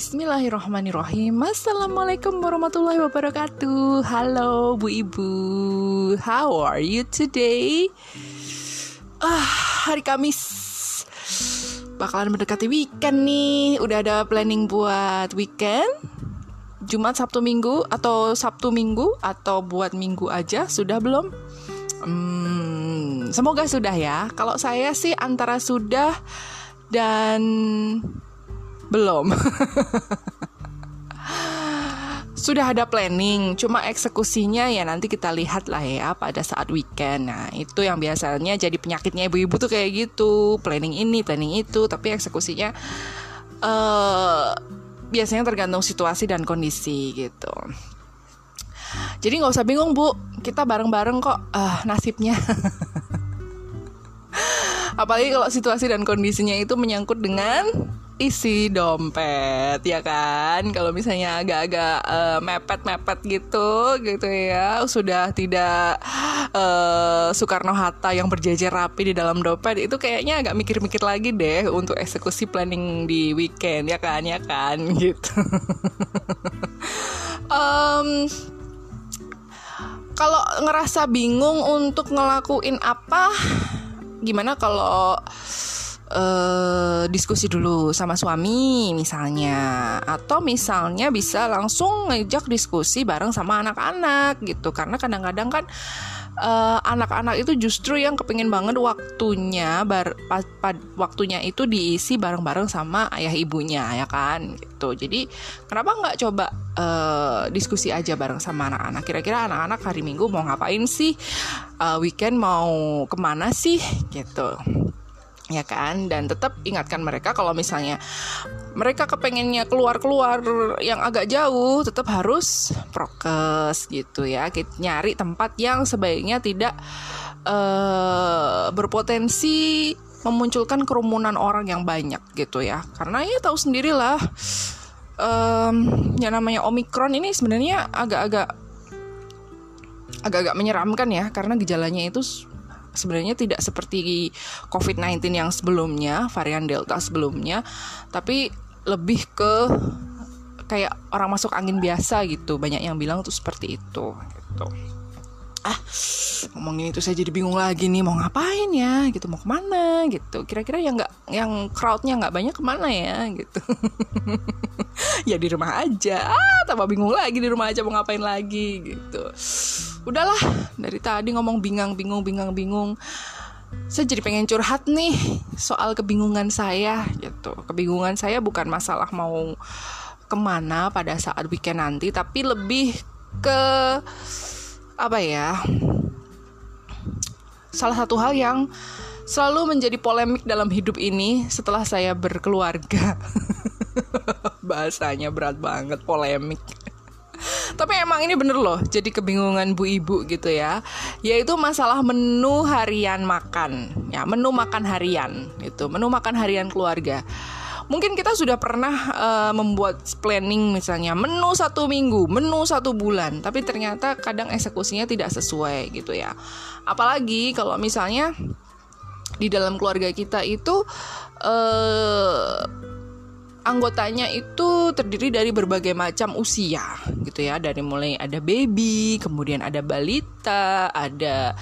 Bismillahirrahmanirrahim. Assalamualaikum warahmatullahi wabarakatuh. Halo Bu Ibu. How are you today? Ah, hari Kamis. Bakalan mendekati weekend nih. Udah ada planning buat weekend? Jumat, Sabtu, Minggu Atau Sabtu, Minggu Atau buat Minggu aja. Sudah belum? Hmm, semoga sudah ya. Kalau saya sih antara sudah Dan belum. Sudah ada planning, cuma eksekusinya ya nanti kita lihat lah ya pada saat weekend. Nah, itu yang biasanya jadi penyakitnya ibu-ibu tuh kayak gitu, planning ini, planning itu, tapi eksekusinya uh, biasanya tergantung situasi dan kondisi gitu. Jadi nggak usah bingung bu, kita bareng-bareng kok uh, nasibnya. Apalagi kalau situasi dan kondisinya itu menyangkut dengan isi dompet ya kan? Kalau misalnya agak-agak uh, mepet-mepet gitu gitu ya sudah tidak uh, Soekarno Hatta yang berjejer rapi di dalam dompet itu kayaknya agak mikir-mikir lagi deh untuk eksekusi planning di weekend ya kan? Ya kan? Gitu. Um, kalau ngerasa bingung untuk ngelakuin apa gimana kalau uh, diskusi dulu sama suami misalnya. Atau misalnya bisa langsung ngejak diskusi bareng sama anak-anak gitu. Karena kadang-kadang kan eh, anak-anak itu justru yang kepingin banget waktunya bar, waktunya itu diisi bareng-bareng sama ayah ibunya ya kan? Gitu. Jadi kenapa nggak coba uh, diskusi aja bareng sama anak-anak? Kira-kira anak-anak hari minggu mau ngapain sih? Uh, weekend mau ke mana sih? Gitu ya kan? Dan tetap ingatkan mereka kalau misalnya mereka kepengennya keluar-keluar yang agak jauh tetap harus prokes gitu ya. Kita nyari tempat yang sebaiknya tidak uh, berpotensi memunculkan kerumunan orang yang banyak gitu ya. Karena ya tahu sendirilah um, yang namanya omikron ini sebenarnya agak-agak agak-agak menyeramkan ya. Karena gejalanya itu sebenarnya tidak seperti COVID-19 yang sebelumnya, varian Delta sebelumnya, tapi lebih ke kayak orang masuk angin biasa gitu. Banyak yang bilang tuh seperti itu gitu ah ngomongin itu saya jadi bingung lagi nih mau ngapain ya gitu mau ke mana gitu kira-kira yang nggak yang crowdnya nggak banyak ke mana ya gitu. Ya di rumah aja. Ah tambah bingung lagi di rumah aja mau ngapain lagi gitu. Udahlah dari tadi ngomong bingung bingung bingung bingung. Saya jadi pengen curhat nih soal kebingungan saya gitu. Kebingungan saya bukan masalah mau ke mana pada saat weekend nanti tapi lebih ke apa ya salah satu hal yang selalu menjadi polemik dalam hidup ini setelah saya berkeluarga. Bahasanya berat banget polemik. Tapi emang ini bener loh jadi kebingungan bu ibu gitu ya. Yaitu masalah menu harian makan. Ya menu makan harian itu menu makan harian keluarga. Mungkin kita sudah pernah uh, membuat planning misalnya menu satu minggu, menu satu bulan, tapi ternyata kadang eksekusinya tidak sesuai gitu ya. Apalagi kalau misalnya di dalam keluarga kita itu uh, anggotanya itu terdiri dari berbagai macam usia gitu ya dari mulai ada baby kemudian ada balita ada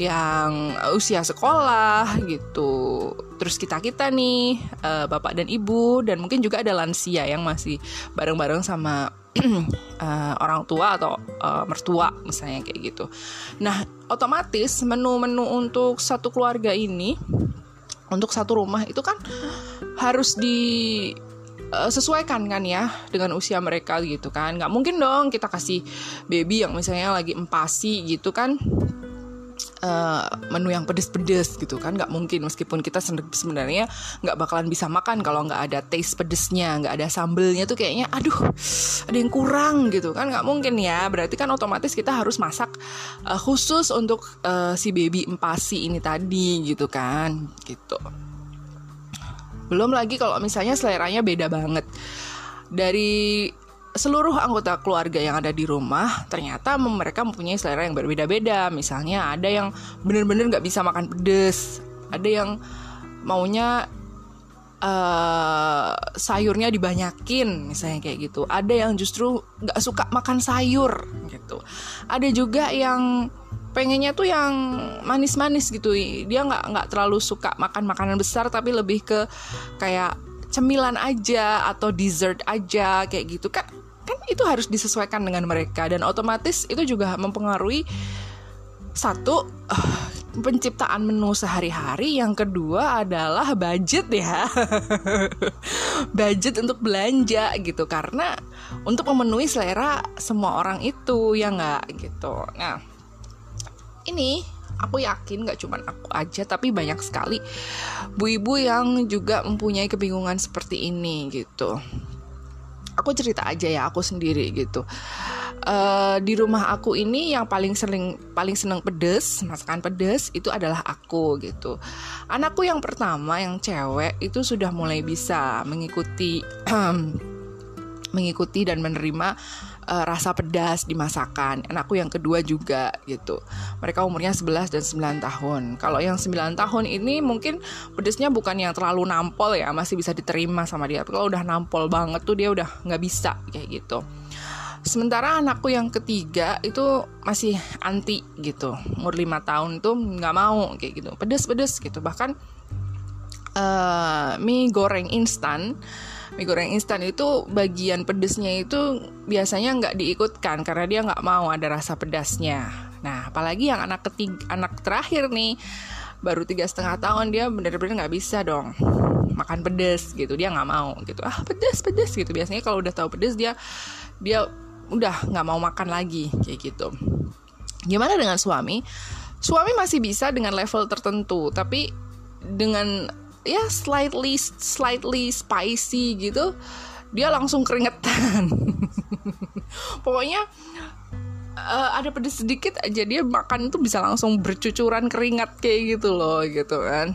yang usia sekolah gitu. Terus kita kita nih uh, bapak dan ibu dan mungkin juga ada lansia yang masih bareng-bareng sama uh, orang tua atau uh, mertua misalnya kayak gitu. Nah otomatis menu-menu untuk satu keluarga ini untuk satu rumah itu kan harus di sesuaikan kan ya dengan usia mereka gitu kan nggak mungkin dong kita kasih baby yang misalnya lagi empasi gitu kan uh, menu yang pedes-pedes gitu kan. Nggak mungkin meskipun kita sebenarnya nggak bakalan bisa makan kalau nggak ada taste pedesnya nggak ada sambelnya tuh kayaknya aduh ada yang kurang gitu kan. Nggak mungkin ya. Berarti kan otomatis kita harus masak uh, khusus untuk uh, si baby empasi ini tadi gitu kan gitu. Belum lagi kalau misalnya seleranya beda banget. Dari seluruh anggota keluarga yang ada di rumah ternyata mereka mempunyai selera yang berbeda-beda. Misalnya ada yang benar-benar nggak bisa makan pedes, ada yang maunya uh, sayurnya dibanyakin misalnya kayak gitu. Ada yang justru nggak suka makan sayur gitu. Ada juga yang pengennya tuh yang manis-manis gitu. Dia nggak nggak terlalu suka makan makanan besar tapi lebih ke kayak cemilan aja atau dessert aja kayak gitu. Kan kan itu harus disesuaikan dengan mereka. Dan otomatis itu juga mempengaruhi satu uh, penciptaan menu sehari-hari. Yang kedua adalah budget ya. Budget untuk belanja gitu. Karena untuk memenuhi selera semua orang itu ya nggak? Gitu. Nah ini aku yakin gak cuma aku aja tapi banyak sekali bu-ibu yang juga mempunyai kebingungan seperti ini gitu. Aku cerita aja ya aku sendiri gitu. Uh, di rumah aku ini yang paling sering paling seneng pedes masakan pedes itu adalah aku gitu. Anakku yang pertama yang cewek itu sudah mulai bisa mengikuti mengikuti dan menerima uh, rasa pedas di masakan. Anakku yang kedua juga gitu. Mereka umurnya 11 dan 9 tahun. Kalau yang 9 tahun ini mungkin pedasnya bukan yang terlalu nampol ya, masih bisa diterima sama dia. Kalau udah nampol banget tuh dia udah nggak bisa kayak gitu. Sementara anakku yang ketiga itu masih anti gitu. Umur 5 tahun tuh nggak mau kayak gitu. Pedes-pedes gitu. Bahkan uh, mie goreng instan mie goreng instan itu bagian pedesnya itu biasanya nggak diikutkan karena dia nggak mau ada rasa pedasnya. Nah, apalagi yang anak ketiga, anak terakhir nih baru tiga setengah tahun dia bener-bener nggak bisa dong makan pedes gitu. Dia nggak mau gitu. Ah pedes pedes gitu. Biasanya kalau udah tahu pedes dia dia udah nggak mau makan lagi kayak gitu. Gimana dengan suami? Suami masih bisa dengan level tertentu tapi dengan ya slightly slightly spicy gitu dia langsung keringetan. Pokoknya uh, ada pedes sedikit aja dia makan itu bisa langsung bercucuran keringat kayak gitu loh gitu kan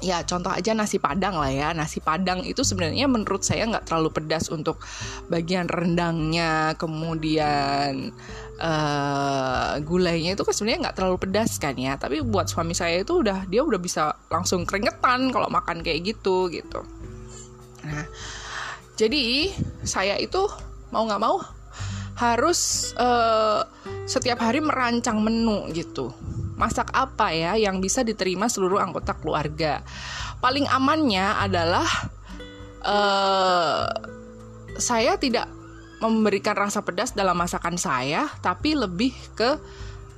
ya contoh aja nasi padang lah ya. Nasi padang itu sebenarnya menurut saya nggak terlalu pedas untuk bagian rendangnya kemudian uh, gulainya itu kan sebenarnya nggak terlalu pedas kan ya. Tapi buat suami saya itu udah dia udah bisa langsung keringetan kalau makan kayak gitu gitu. Nah jadi saya itu mau nggak mau harus uh, setiap hari merancang menu gitu masak apa ya yang bisa diterima seluruh anggota keluarga. Paling amannya adalah uh, saya tidak memberikan rasa pedas dalam masakan saya, tapi lebih ke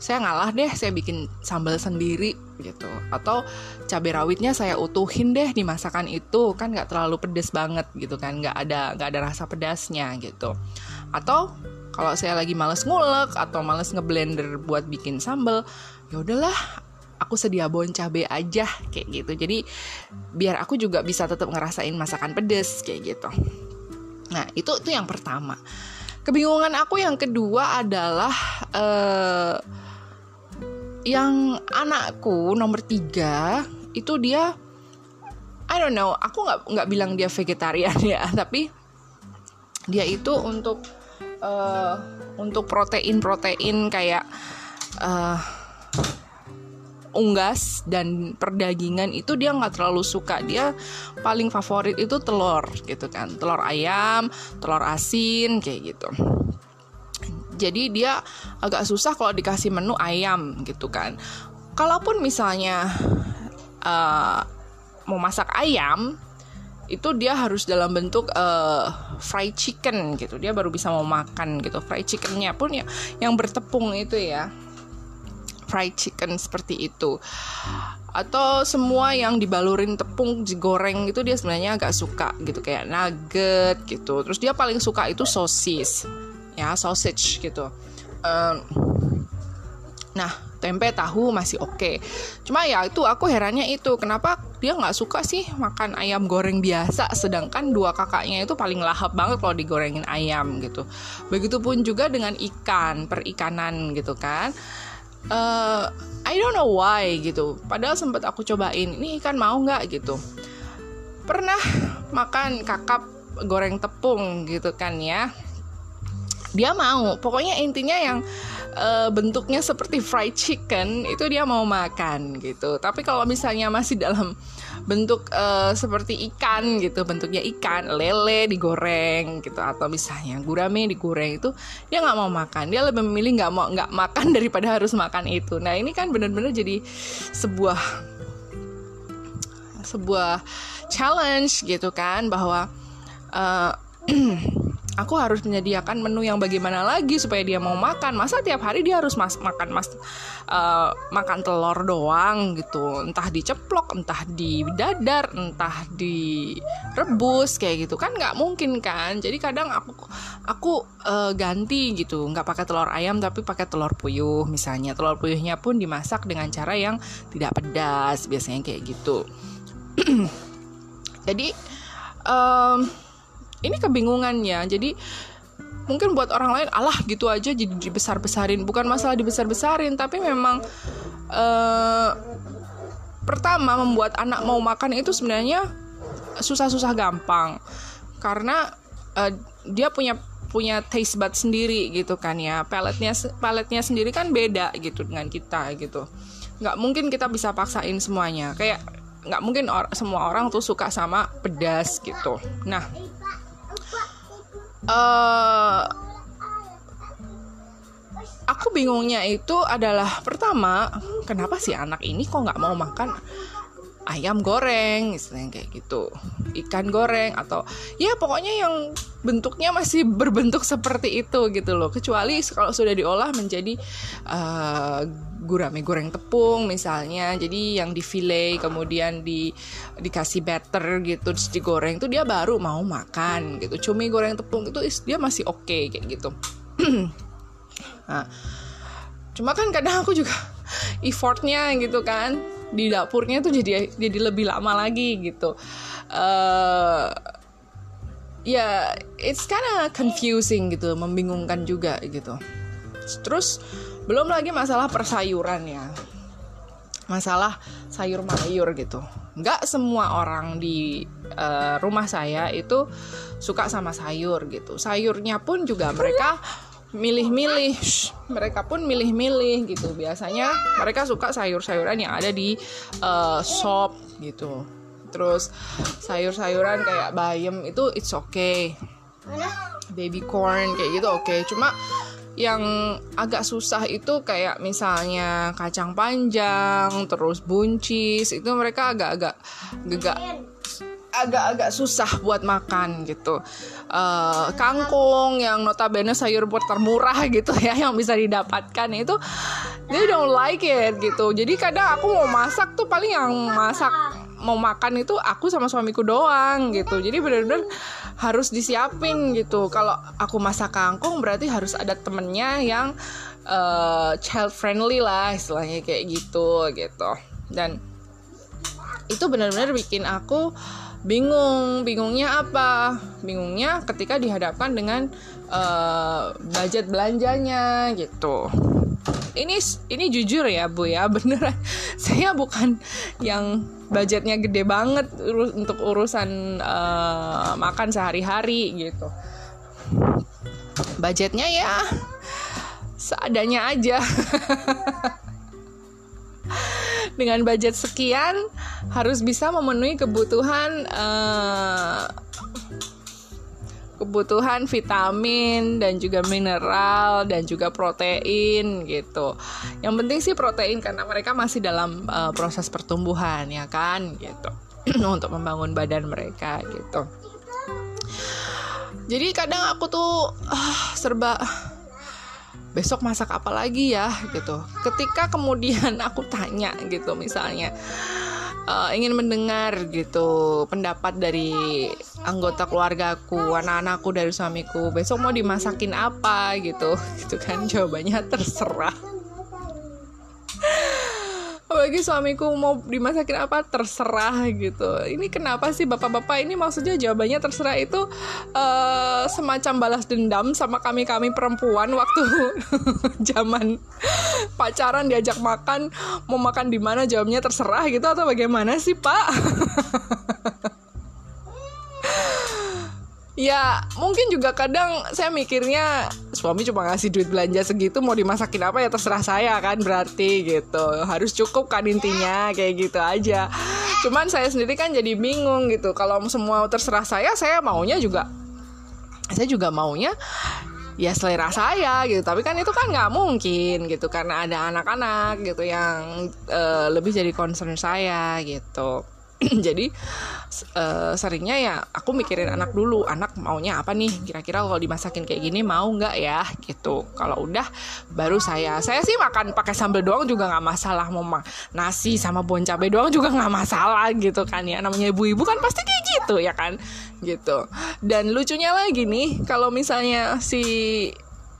saya ngalah deh, saya bikin sambal sendiri gitu. Atau cabai rawitnya saya utuhin deh di masakan itu, kan nggak terlalu pedas banget gitu kan, nggak ada nggak ada rasa pedasnya gitu. Atau kalau saya lagi males ngulek atau males ngeblender buat bikin sambal, ya udahlah aku sedia bon cabe aja kayak gitu. Jadi biar aku juga bisa tetap ngerasain masakan pedes kayak gitu. Nah itu itu yang pertama. Kebingungan aku yang kedua adalah uh, yang anakku nomor tiga itu dia I don't know aku nggak nggak bilang dia vegetarian ya tapi dia itu untuk uh, untuk protein protein kayak uh, unggas dan perdagingan itu dia nggak terlalu suka. Dia paling favorit itu telur gitu kan. Telur ayam telur asin kayak gitu. Jadi dia agak susah kalau dikasih menu ayam gitu kan. Kalaupun misalnya uh, mau masak ayam itu dia harus dalam bentuk uh, fried chicken gitu. Dia baru bisa mau makan gitu. Fried chickennya pun ya yang bertepung itu ya fried chicken seperti itu. Atau semua yang dibalurin tepung digoreng itu dia sebenarnya agak suka gitu kayak nugget gitu. Terus dia paling suka itu sosis ya sausage gitu. Um, nah tempe tahu masih oke. Okay. cuma ya itu aku herannya itu kenapa dia nggak suka sih makan ayam goreng biasa sedangkan dua kakaknya itu paling lahap banget kalau digorengin ayam gitu. Begitupun juga dengan ikan perikanan gitu kan uh, I don't know why gitu. Padahal sempat aku cobain ini ikan mau nggak? gitu. Pernah makan kakap goreng tepung gitu kan ya dia mau. Pokoknya intinya yang uh, bentuknya seperti fried chicken itu dia mau makan gitu. Tapi kalau misalnya masih dalam bentuk uh, seperti ikan gitu. Bentuknya ikan lele digoreng gitu. Atau misalnya gurame digoreng itu dia nggak mau makan. Dia lebih memilih nggak mau nggak makan daripada harus makan itu. Nah ini kan benar-benar jadi sebuah sebuah challenge gitu kan. Bahwa uh, aku harus menyediakan menu yang bagaimana lagi supaya dia mau makan. Masa tiap hari dia harus mas makan mas uh, makan telur doang gitu? Entah diceplok entah di dadar entah direbus kayak gitu. Kan nggak mungkin kan? Jadi kadang aku aku uh, ganti gitu. Nggak pakai telur ayam tapi pakai telur puyuh misalnya. Telur puyuhnya pun dimasak dengan cara yang tidak pedas biasanya kayak gitu. Jadi um, ini kebingungannya. Jadi mungkin buat orang lain alah gitu aja jadi dibesar besarin bukan masalah dibesar besarin tapi memang uh, pertama membuat anak mau makan itu sebenarnya susah-susah gampang. Karena uh, dia punya punya taste bud sendiri gitu kan ya. Paletnya paletnya sendiri kan beda gitu dengan kita gitu. Nggak mungkin kita bisa paksain semuanya. Kayak nggak mungkin or semua orang tuh suka sama pedas gitu. Nah uh, aku bingungnya itu adalah pertama kenapa sih anak ini kok nggak mau makan ayam goreng istilahnya kayak gitu. Ikan goreng atau ya pokoknya yang bentuknya masih berbentuk seperti itu gitu loh. Kecuali kalau sudah diolah menjadi uh, gurame goreng tepung misalnya. Jadi yang di fillet kemudian di dikasih batter gitu terus digoreng itu dia baru mau makan gitu. Cumi goreng tepung itu dia masih oke okay, kayak gitu. Nah cuma kan kadang aku juga effortnya gitu kan di dapurnya tuh jadi jadi lebih lama lagi gitu. Uh, ya yeah, it's kinda confusing gitu membingungkan juga gitu. Terus belum lagi masalah persayuran ya. Masalah sayur mayur gitu. Nggak semua orang di uh, rumah saya itu suka sama sayur gitu. Sayurnya pun juga mereka milih-milih. Mereka pun milih-milih gitu. Biasanya mereka suka sayur-sayuran yang ada di uh, shop gitu. Terus sayur-sayuran kayak bayam itu it's okay. Baby corn kayak gitu oke. Okay. cuma yang agak susah itu kayak misalnya kacang panjang, terus buncis, itu mereka agak-agak agak agak-agak susah buat makan gitu. Uh, kangkung yang notabene sayur buat termurah gitu ya yang bisa didapatkan itu they don't like it gitu. Jadi kadang aku mau masak tuh paling yang masak mau makan itu aku sama suamiku doang gitu. Jadi benar-benar harus disiapin gitu. Kalau aku masak kangkung berarti harus ada temennya yang uh, child friendly lah istilahnya kayak gitu gitu. Dan itu benar-benar bikin aku bingung. Bingungnya apa? Bingungnya ketika dihadapkan dengan uh, budget belanjanya gitu ini ini jujur ya bu ya beneran saya bukan yang budgetnya gede banget untuk urusan uh, makan sehari-hari gitu. Budgetnya ya seadanya aja. Dengan budget sekian harus bisa memenuhi kebutuhan uh, kebutuhan vitamin dan juga mineral dan juga protein gitu. Yang penting sih protein karena mereka masih dalam uh, proses pertumbuhan ya kan gitu. untuk membangun badan mereka gitu. Jadi kadang aku tuh uh, serba besok masak apa lagi ya gitu. Ketika kemudian aku tanya gitu misalnya uh, ingin mendengar gitu pendapat dari anggota keluargaku, anak-anakku dari suamiku. Besok mau dimasakin apa gitu. Gitu kan jawabannya terserah. Apalagi suamiku mau dimasakin apa terserah gitu. Ini kenapa sih bapak-bapak ini maksudnya jawabannya terserah itu uh, semacam balas dendam sama kami-kami perempuan waktu zaman pacaran diajak makan mau makan di mana jawabnya terserah gitu atau bagaimana sih pak? ya mungkin juga kadang saya mikirnya suami cuma ngasih duit belanja segitu mau dimasakin apa ya terserah saya kan berarti gitu. Harus cukup kan intinya kayak gitu aja. Cuman saya sendiri kan jadi bingung gitu. Kalau semua terserah saya saya maunya juga saya juga maunya ya selera saya gitu. Tapi kan itu kan nggak mungkin gitu karena ada anak-anak gitu yang uh, lebih jadi concern saya gitu jadi uh, seringnya ya aku mikirin anak dulu anak maunya apa nih? Kira-kira kalau dimasakin kayak gini mau nggak ya? Gitu. Kalau udah baru saya saya sih makan pakai sambal doang juga nggak masalah mau nasi sama bon cabai doang juga nggak masalah gitu kan ya. Namanya ibu-ibu kan pasti kayak gitu ya kan? Gitu. Dan lucunya lagi nih kalau misalnya si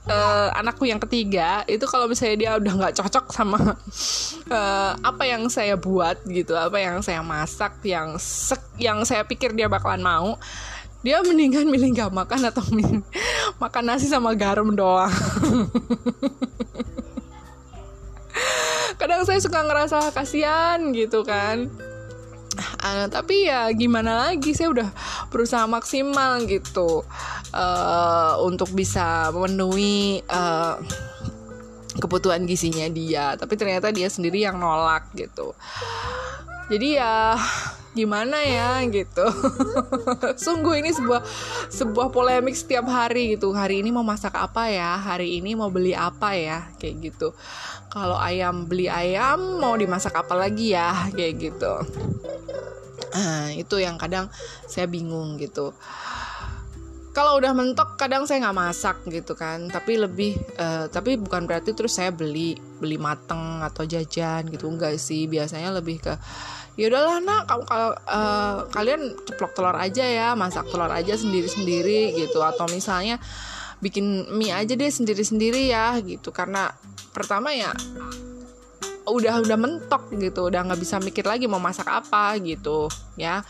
uh, anakku yang ketiga itu kalau misalnya dia udah nggak cocok sama uh, apa yang saya buat gitu apa yang saya masak yang sek yang saya pikir dia bakalan mau dia mendingan milih nggak makan atau milih, makan nasi sama garam doang. Kadang saya suka ngerasa kasihan gitu kan. Uh, tapi ya gimana lagi saya udah berusaha maksimal gitu uh, untuk bisa memenuhi uh, kebutuhan gizinya dia. Tapi ternyata dia sendiri yang nolak gitu. Jadi ya gimana ya gitu. Sungguh ini sebuah sebuah polemik setiap hari gitu. Hari ini mau masak apa ya? Hari ini mau beli apa ya? Kayak gitu. Kalau ayam beli ayam mau dimasak apa lagi ya? Kayak gitu. Nah, itu yang kadang saya bingung gitu kalau udah mentok kadang saya nggak masak gitu kan. Tapi lebih uh, tapi bukan berarti terus saya beli beli mateng atau jajan gitu. Enggak sih biasanya lebih ke ya udahlah nak kamu kalau uh, kalian ceplok telur aja ya masak telur aja sendiri sendiri gitu. Atau misalnya bikin mie aja deh sendiri sendiri ya gitu. Karena pertama ya udah udah mentok gitu. Udah nggak bisa mikir lagi mau masak apa gitu ya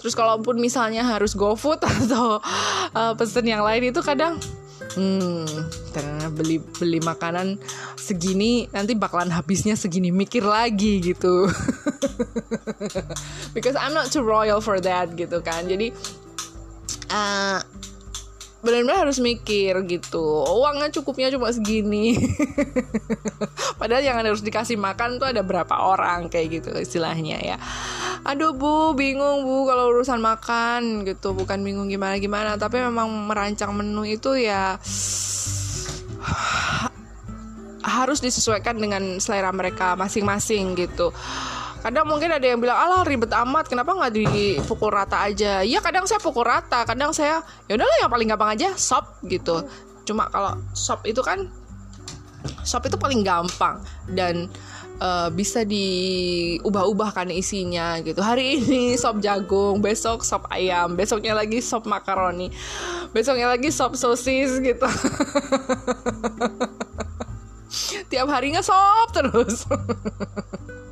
terus kalaupun misalnya harus go food atau uh, pesen yang lain itu kadang hmm karena beli beli makanan segini nanti bakalan habisnya segini mikir lagi gitu. Because I'm not too royal for that gitu kan. Jadi uh, benar-benar harus mikir gitu. Uangnya cukupnya cuma segini. Padahal yang harus dikasih makan tuh ada berapa orang kayak gitu istilahnya ya. Aduh bu bingung bu kalau urusan makan gitu. Bukan bingung gimana gimana tapi memang merancang menu itu ya harus disesuaikan dengan selera mereka masing-masing gitu kadang mungkin ada yang bilang alah ribet amat kenapa nggak dipukul rata aja? Ya kadang saya pukul rata kadang saya ya udahlah yang paling gampang aja sop gitu. Cuma kalau sop itu kan sop itu paling gampang dan uh, bisa diubah-ubahkan isinya gitu. Hari ini sop jagung besok sop ayam besoknya lagi sop makaroni besoknya lagi sop sosis gitu. Tiap harinya sop terus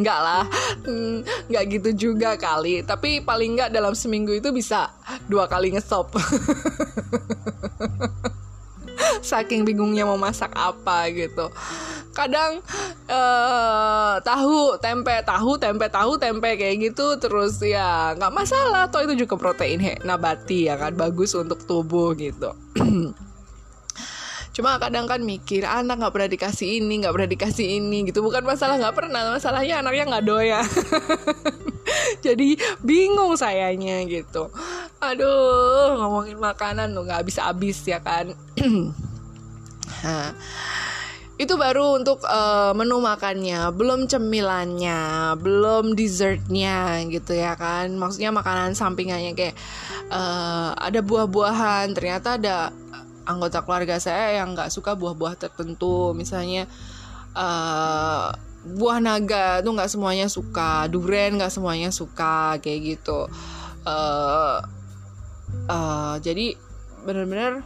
nggak lah. Hmm, nggak gitu juga kali. Tapi paling nggak dalam seminggu itu bisa dua kali ngesop saking bingungnya mau masak apa gitu. Kadang uh, tahu tempe tahu tempe tahu tempe kayak gitu terus ya nggak masalah. Toh itu juga protein he, nabati ya kan bagus untuk tubuh gitu cuma kadang kan mikir anak nggak pernah dikasih ini nggak pernah dikasih ini gitu. Bukan masalah nggak pernah masalahnya anaknya nggak doya. Jadi bingung sayanya gitu. Aduh ngomongin makanan tuh nggak habis habis ya kan? Nah, itu baru untuk uh, menu makannya. Belum cemilannya belum dessertnya gitu ya kan? Maksudnya makanan sampingannya kayak uh, ada buah-buahan ternyata ada anggota keluarga saya yang nggak suka buah-buah tertentu. Misalnya uh, buah naga tuh nggak semuanya suka. Durian nggak semuanya suka kayak gitu. Uh, uh, jadi benar-benar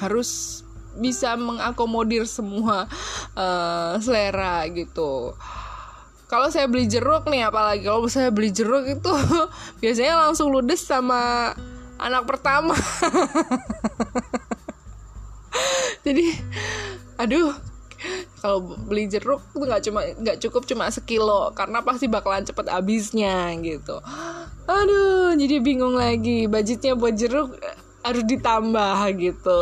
harus bisa mengakomodir semua uh, selera gitu. Kalau saya beli jeruk nih apalagi kalau saya beli jeruk itu biasanya langsung ludes sama anak pertama jadi aduh kalau beli jeruk tuh nggak cuma nggak cukup cuma sekilo karena pasti bakalan cepet habisnya gitu. Aduh jadi bingung lagi budgetnya buat jeruk harus ditambah gitu.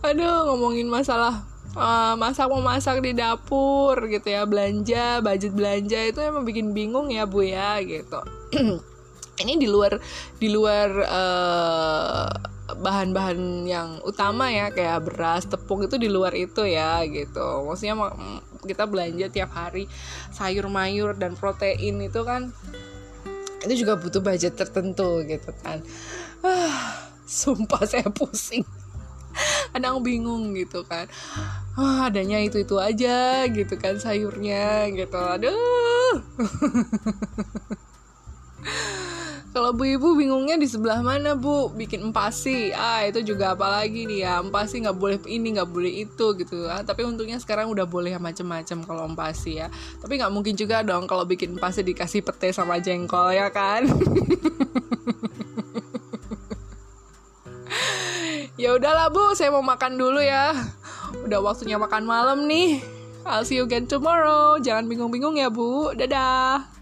Aduh ngomongin masalah uh, masak masak di dapur gitu ya belanja budget belanja itu emang bikin bingung ya bu ya gitu ini di luar di luar uh, bahan-bahan yang utama ya kayak beras tepung itu di luar itu ya gitu. Maksudnya kita belanja tiap hari sayur mayur dan protein itu kan itu juga butuh budget tertentu gitu kan. Ah, sumpah saya pusing. Kadang bingung gitu kan. Ah, adanya itu itu aja gitu kan sayurnya gitu. Aduh Kalau bu ibu bingungnya di sebelah mana bu? Bikin empasi, ah itu juga apalagi nih ya empasi nggak boleh ini nggak boleh itu gitu. Ah, tapi untungnya sekarang udah boleh macem-macem kalau empasi ya. Tapi nggak mungkin juga dong kalau bikin empasi dikasih pete sama jengkol ya kan? ya udahlah bu, saya mau makan dulu ya. Udah waktunya makan malam nih. I'll see you again tomorrow. Jangan bingung-bingung ya bu. Dadah.